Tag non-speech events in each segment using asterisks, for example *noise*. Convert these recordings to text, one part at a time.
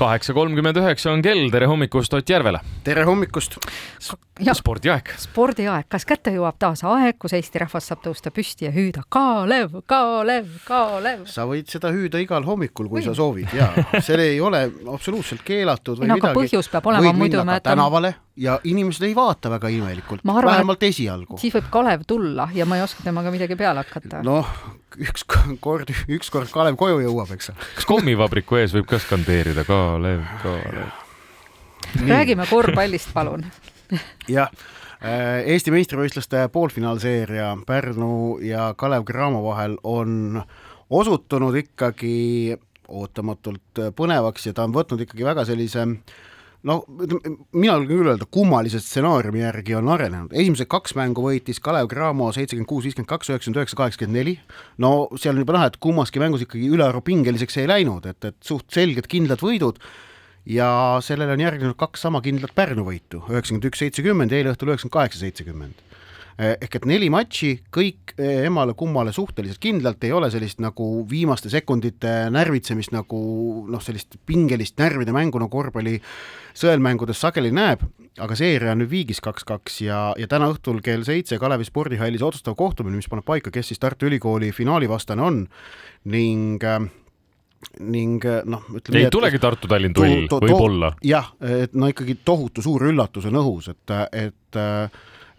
kaheksa kolmkümmend üheksa on kell, tere hommikust Ott Järvele! tere hommikust! spordiaeg. spordiaeg, kas kätte jõuab taas aeg, kus Eesti rahvas saab tõusta püsti ja hüüda Kalev, Kalev, Kalev? sa võid seda hüüda igal hommikul, kui või. sa soovid ja see ei ole absoluutselt keelatud või no, midagi. põhjus peab olema, muidu me tänavale ja inimesed ei vaata väga imelikult, vähemalt esialgu. siis võib Kalev tulla ja ma ei oska temaga midagi peale hakata. noh, üks kord, ükskord Kalev koju jõuab, eks. kas kommivabriku ees võib ka skandeerida Kalev, Kalev? räägime korvpallist, palun jah, äh, Eesti meistrivõistluste poolfinaalseeria Pärnu ja Kalev Cramo vahel on osutunud ikkagi ootamatult põnevaks ja ta on võtnud ikkagi väga sellise no mina julgen küll öelda, kummalise stsenaariumi järgi on arenenud, esimesed kaks mängu võitis Kalev Cramo seitsekümmend kuus, viiskümmend kaks, üheksakümmend üheksa, kaheksakümmend neli. no seal on juba näha, et kummaski mängus ikkagi ülearu pingeliseks ei läinud, et, et suht selged kindlad võidud. Ja sellele on järgnenud kaks sama kindlat Pärnu võitu, üheksakümmend üks, seitsekümmend, eile õhtul üheksakümmend kaheksa, seitsekümmend ehk et neli matši, kõik eh, emale-kummale suhteliselt kindlalt, ei ole sellist nagu viimaste sekundite närvitsemist nagu noh, sellist pingelist närvide mängu nagu korvpalli sõelmängudes sageli näeb, aga seeria on nüüd viigis kaks-kaks ja, ja täna õhtul kell seitse Kalevi spordihallis otsustav kohtumine, mis paneb paika, kes siis Tartu Ülikooli finaalivastane on ning äh, ning eh, noh, ütleme ei tulegi Tartu-Tallinn duell võib-olla. jah, et no ikkagi tohutu suur üllatus on õhus, et, et e-,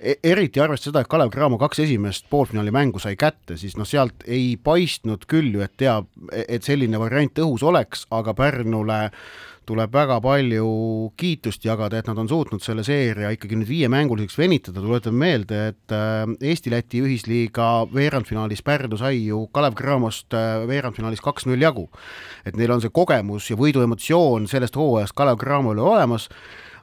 eriti arvestades seda, et Kalev Cramo kaks esimest poolfinaali mängu sai kätte, siis noh, sealt ei paistnud küll ju, et teab, et selline variant õhus oleks, aga Pärnule tuleb väga palju kiitust jagada, et nad on suutnud selle seeria ikkagi nüüd viiemänguliseks venitada, tuletan meelde, et äh, Eesti-Läti ühisliiga veerandfinaalis Pärnu sai ju Kalev Cramost äh, veerandfinaalis kaks-null jagu. et neil on see kogemus ja võiduemotsioon sellest hooajast Kalev Cramole olemas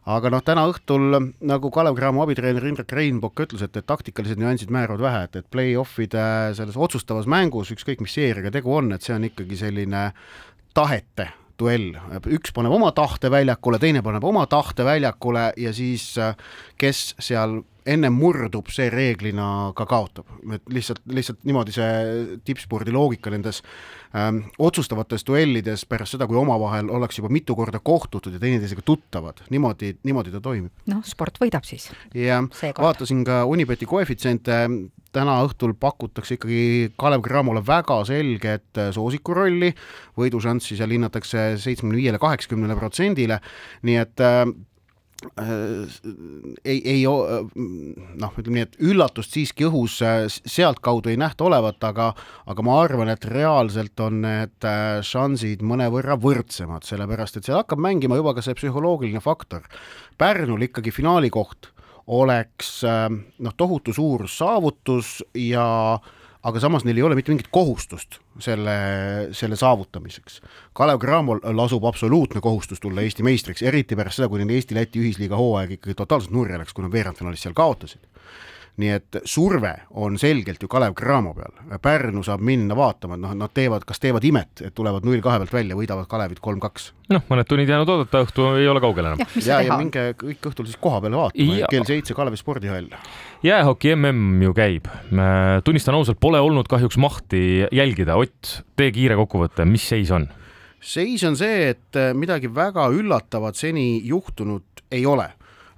aga noh, täna õhtul nagu Kalev Cramo abitreener Indrek Reinbok ütles, et, et taktikalised nüansid määravad vähe, et, et play-off'ide selles otsustavas mängus, ükskõik mis seeriaga tegu on, et see on ikkagi selline tahete duell, üks paneb oma tahte väljakule, teine paneb oma tahte väljakule ja siis kes seal ennem murdub, see reeglina ka kaotab, et lihtsalt, lihtsalt niimoodi see tippspordi loogika nendes ähm, otsustavates duellides pärast seda, kui omavahel ollakse juba mitu korda kohtutud ja teineteisega tuttavad, niimoodi, niimoodi ta toimib. noh, sport võidab siis. jah, vaatasin ka Unibeti koefitsiente, täna õhtul pakutakse ikkagi Kalev Cramole väga selget soosiku rolli, võidušanssi seal hinnatakse seitsmekümne viiele, kaheksakümnele protsendile, nii et äh, ei, ei noh, ütleme nii, et üllatust siiski õhus sealtkaudu ei nähta olevat, aga aga ma arvan, et reaalselt on need äh, šansid mõnevõrra võrdsemad, sellepärast et seal hakkab mängima juba ka see psühholoogiline faktor. Pärnul ikkagi finaali koht oleks äh, noh, tohutu suur saavutus ja aga samas neil ei ole mitte mingit kohustust selle, selle saavutamiseks. Kalev Cramol lasub absoluutne kohustus tulla Eesti meistriks, eriti pärast seda, kui neil Eesti-Läti ühisliiga hooaeg ikkagi totaalselt nurja läks, kui nad veerandfinaalis seal kaotasid nii et surve on selgelt ju Kalev Cramo peal, Pärnu saab minna vaatama, et noh, nad teevad, kas teevad imet, et tulevad null kahe pealt välja, võidavad Kalevit kolm-kaks. noh, mõned tunnid jäänud oodata, õhtu ei ole kaugel enam. ja, ja, ja minge kõik õhtul siis koha peale vaatama, kell seitse Kalevi spordihall. jäähoki mm ju käib, tunnistan ausalt, pole olnud kahjuks mahti jälgida, Ott, tee kiire kokkuvõte, mis seis on? seis on see, et midagi väga üllatavat seni juhtunud ei ole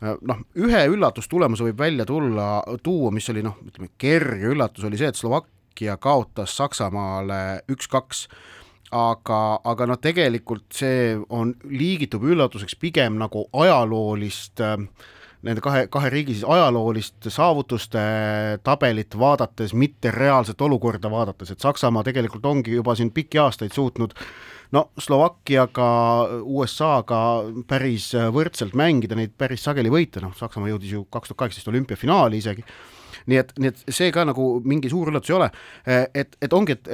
noh, ühe üllatustulemuse võib välja tulla, tuua, mis oli noh, ütleme kerge üllatus, oli see, et Slovakkia kaotas Saksamaale üks-kaks, aga, aga noh, tegelikult see on, liigitub üllatuseks pigem nagu ajaloolist äh, nende kahe, kahe riigi siis ajaloolist saavutuste tabelit vaadates, mitte reaalset olukorda vaadates, et Saksamaa tegelikult ongi juba siin pikki aastaid suutnud no Slovakkiaga, USA-ga päris võrdselt mängida, neid päris sageli võita, noh, Saksamaa jõudis ju kaks tuhat kaheksateist olümpiafinaali isegi, nii et, nii et see ka nagu mingi suur üllatus ei ole, et, et ongi, et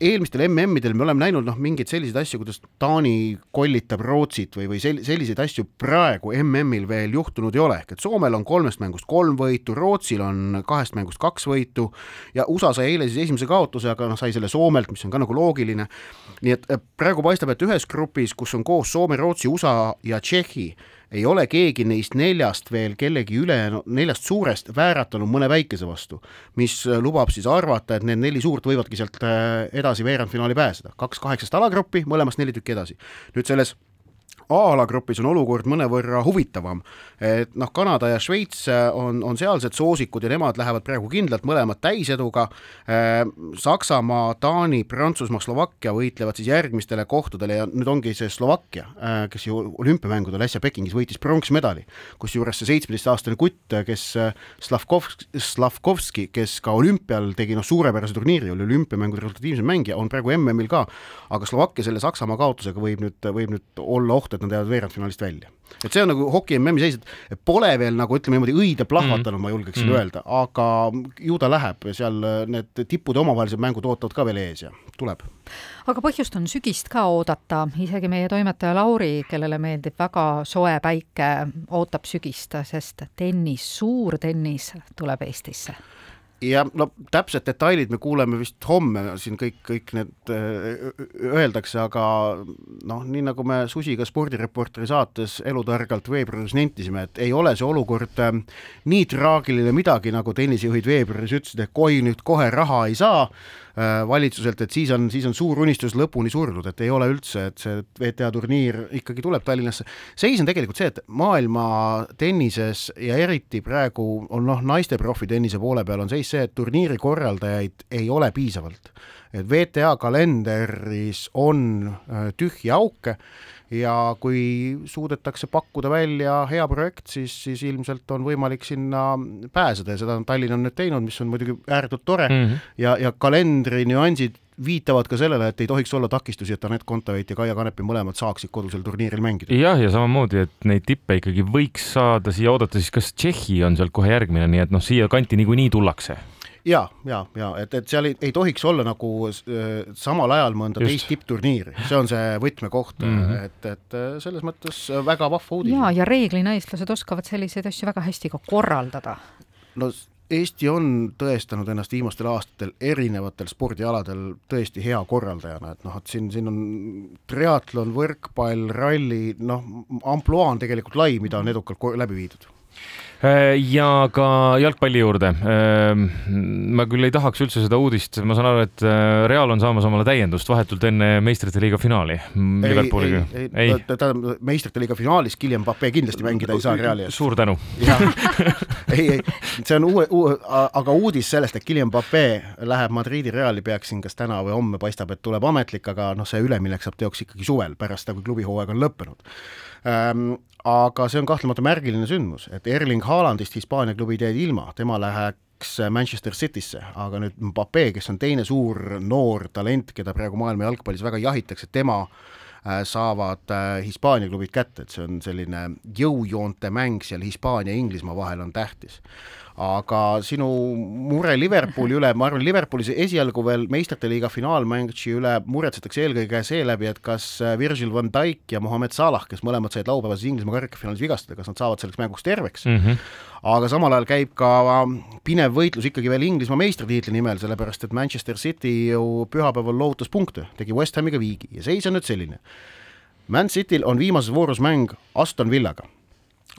eelmistel MM-idel me oleme näinud noh, mingeid selliseid asju, kuidas Taani kollitab Rootsit või, või sel-, selliseid asju praegu MM-il veel juhtunud ei ole, ehk et Soomel on kolmest mängust kolm võitu, Rootsil on kahest mängust kaks võitu ja USA sai eile siis esimese kaotuse, aga noh, sai selle Soomelt, mis on ka nagu loogiline, nii et praegu paistab, et ühes grupis, kus on koos Soome, Rootsi, USA ja Tšehhi, ei ole keegi neist neljast veel kellegi ülejäänud, neljast suurest vääratanud mõne väikese vastu, mis lubab siis arvata, et need neli suurt võivadki sealt äh, edasi veerandfinaali pääseda. kaks kaheksast alagruppi, mõlemast neli tükki edasi. nüüd selles A-alagrupis on olukord mõnevõrra huvitavam. et noh, Kanada ja Šveits äh, on, on sealsed soosikud ja nemad lähevad praegu kindlalt mõlemad täiseduga. Äh, Saksamaa, Taani, Prantsusmaa, Slovakkia võitlevad siis järgmistele kohtadele ja nüüd ongi see Slovakkia, äh, kes ju olümpiamängudel äsja Pekingis võitis pronksmedali, kusjuures see seitsmeteistaastane kutt, kes Slavkovski, Slavkovski, kes ka olümpial tegi noh, suurepärase turniiri, oli olümpiamängude resultatiivsem mängija, on praegu MM-il ka, aga Slovakkia selle Saksamaa kaotusega võib nüüd, võib nüüd olla oht, et nad jäävad veerandfinaalist välja. et see on nagu hoki MM-i seis, et pole veel nagu ütleme niimoodi õide plahvatanud mm, -hmm. ma julgeksin mm -hmm. öelda, aga ju ta läheb, seal need tippude omavahelised mängud ootavad ka veel ees ja tuleb. aga põhjust on sügist ka oodata, isegi meie toimetaja Lauri, kellele meeldib väga soe päike, ootab sügist, sest tennis, suur tennis tuleb Eestisse ja no täpsed detailid me kuuleme vist homme siin kõik, kõik need öeldakse, aga noh, nii nagu me Susiga spordireporteri saates elutargalt veebruaris nentisime, et ei ole see olukord äh, nii traagiline midagi, nagu tennisejuhid veebruaris ütlesid, et oi, nüüd kohe raha ei saa. äh, valitsuselt, et siis on, siis on suur unistus lõpuni surnud, et ei ole üldse, et see WTA turniir ikkagi tuleb Tallinnasse. seis on tegelikult see, et maailma tennises ja eriti praegu on noh, naiste profitennise poole peal on seis see, et turniiri korraldajaid ei ole piisavalt. Et WTA kalenderis on äh, tühje auke ja kui suudetakse pakkuda välja hea projekt, siis, siis ilmselt on võimalik sinna pääseda ja seda on Tallinn on nüüd teinud, mis on muidugi ääretult tore mm -hmm. ja, ja kalendri nüansid viitavad ka sellele, et ei tohiks olla takistusi, et Anett Kontaveit ja Kaia Kanepi mõlemad saaksid kodusel turniiril mängida. jah, ja samamoodi, et neid tippe ikkagi võiks saada siia oodata, siis kas Tšehhi on sealt kohe järgmine, nii et noh, siia kanti niikuinii tullakse ja, ja, ja et, et seal ei, ei tohiks olla nagu äh, samal ajal mõnda Just. teist tippturniiri, see on see võtmekoht mm, -hmm. et, et äh, selles mõttes väga vahva uudis. ja, ja reeglina eestlased oskavad selliseid asju väga hästi ka korraldada. no Eesti on tõestanud ennast viimastel aastatel erinevatel spordialadel tõesti hea korraldajana, et noh, et siin, siin on triatlon, võrkpall, ralli, noh, ampluaa on tegelikult lai, mida on edukalt läbi viidud Äh, ja ka jalgpalli juurde. Ähm, ma küll ei tahaks üldse seda uudist, ma saan aru, et äh, Real on saamas omale täiendust vahetult enne meistrite liiga finaali Liverpooliga. ei, ei, ei., tähendab meistrite liiga finaalis Guillem Pape kindlasti mängida ei saa Reali eest. suur tänu. *laughs* ei, ei, see on uue, uue, aga uudis sellest, et Guillem Pape läheb Madridi Reali, peaks siin kas täna või homme paistab, et tuleb ametlik, aga noh, see üleminek saab teoks ikkagi suvel, pärast seda, kui klubihooaeg on lõppenud ähm, aga see on kahtlemata märgiline sündmus, et Erling Haalandist Hispaania klubid jäid ilma, tema läheks Manchester Citysse, aga nüüd Mbappe, kes on teine suur noor talent, keda praegu maailma jalgpallis väga jahitakse, tema äh, saavad äh, Hispaania klubid kätte, et see on selline jõujoonte mäng seal Hispaania ja Inglismaa vahel on tähtis aga sinu mure Liverpooli üle, ma arvan, Liverpoolis esialgu veel meistrite liiga finaalmängsi üle muretsetakse eelkõige seeläbi, et kas äh, Virgil van Dijk ja Mohamed Salah, kes mõlemad said laupäevases Inglismaa karikafinaalis vigastada, kas nad saavad selleks mänguks terveks mm. -hmm. aga samal ajal käib ka ähm, pinev võitlus ikkagi veel Inglismaa meistritiitli nimel, sellepärast et Manchester City ju pühapäeval loovutas punkte, tegi West Hamiga viigi ja seis on nüüd selline. Man Cityl on viimases voorus mäng Aston Villaga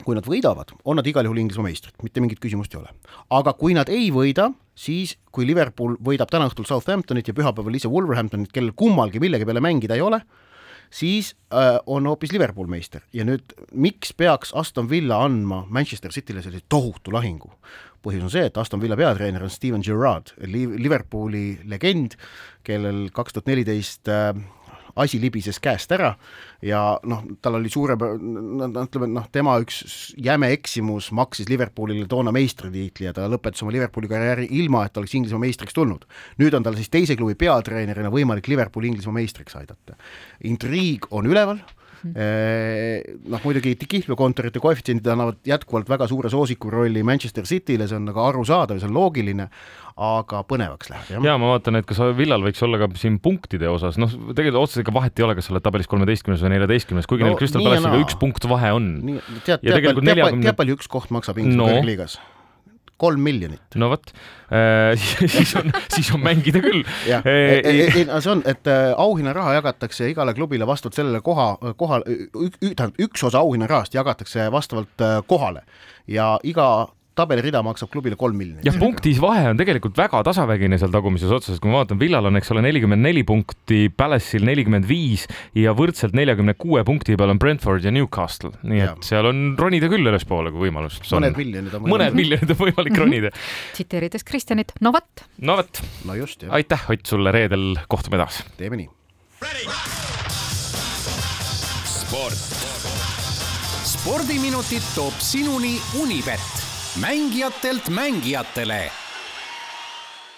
kui nad võidavad, on nad igal juhul Inglismaa meistrid, mitte mingit küsimust ei ole. aga kui nad ei võida, siis kui Liverpool võidab täna õhtul Southamptonit ja pühapäeval ise Wolverhamptonit, kellel kummalgi millegi peale mängida ei ole, siis äh, on hoopis Liverpool meister ja nüüd miks peaks Aston Villa andma Manchester Cityle sellise tohutu lahingu? põhjus on see, et Aston Villa peatreener on Steven Gerrard, Liverpooli legend, kellel kaks tuhat neliteist äh, asi libises käest ära ja noh, tal oli suure, no ütleme, noh, tema üks jäme eksimus maksis Liverpoolile toona meistritiitli ja ta lõpetas oma Liverpooli karjääri ilma, et oleks Inglismaa meistriks tulnud. nüüd on tal siis teise klubi peatreenerina võimalik Liverpooli Inglismaa meistriks aidata. intriig on üleval. Noh, muidugi kihlveokontorite koefitsiendid annavad jätkuvalt väga suure soosiku rolli Manchester Cityle, see on nagu arusaadav ja see on loogiline, aga põnevaks läheb, jah. ja ma vaatan, et kas Villal võiks olla ka siin punktide osas, noh, tegelikult otseselt ega vahet ei ole, kas sa oled tabelis kolmeteistkümnes või neljateistkümnes, kuigi no, neil Crystal Palace'iga üks punkt vahe on. tead, tead, tead, tead, tead palju üks koht maksab Inglise no. kõrgliigas? Kolm miljonit. no vot äh,, *laughs* siis on, siis on mängida küll. jah, e, e, see on, et äh, auhinnaraha jagatakse igale klubile vastavalt sellele koha, kohal, tähendab üks osa auhinnarahast jagatakse vastavalt äh, kohale ja iga tabelirida maksab klubile kolm miljonit. jah, punktis vahe on tegelikult väga tasavägine seal tagumises otsas, kui ma vaatan, Villal on, eks ole, nelikümmend neli punkti, Palace'il nelikümmend viis ja võrdselt neljakümne kuue punkti peal on Brentford ja Newcastle, nii et ja. seal on ronida küll ülespoole, kui võimalus on. mõned miljonid on võimalik. mõned miljonid on võimalik ronida. tsiteerides Kristjanit, no vot. no vot. no just, jah. aitäh, Ott, sulle reedel, kohtume taas. teeme nii. sport. spordiminutid toob sinuni Unibet mängijatelt mängijatele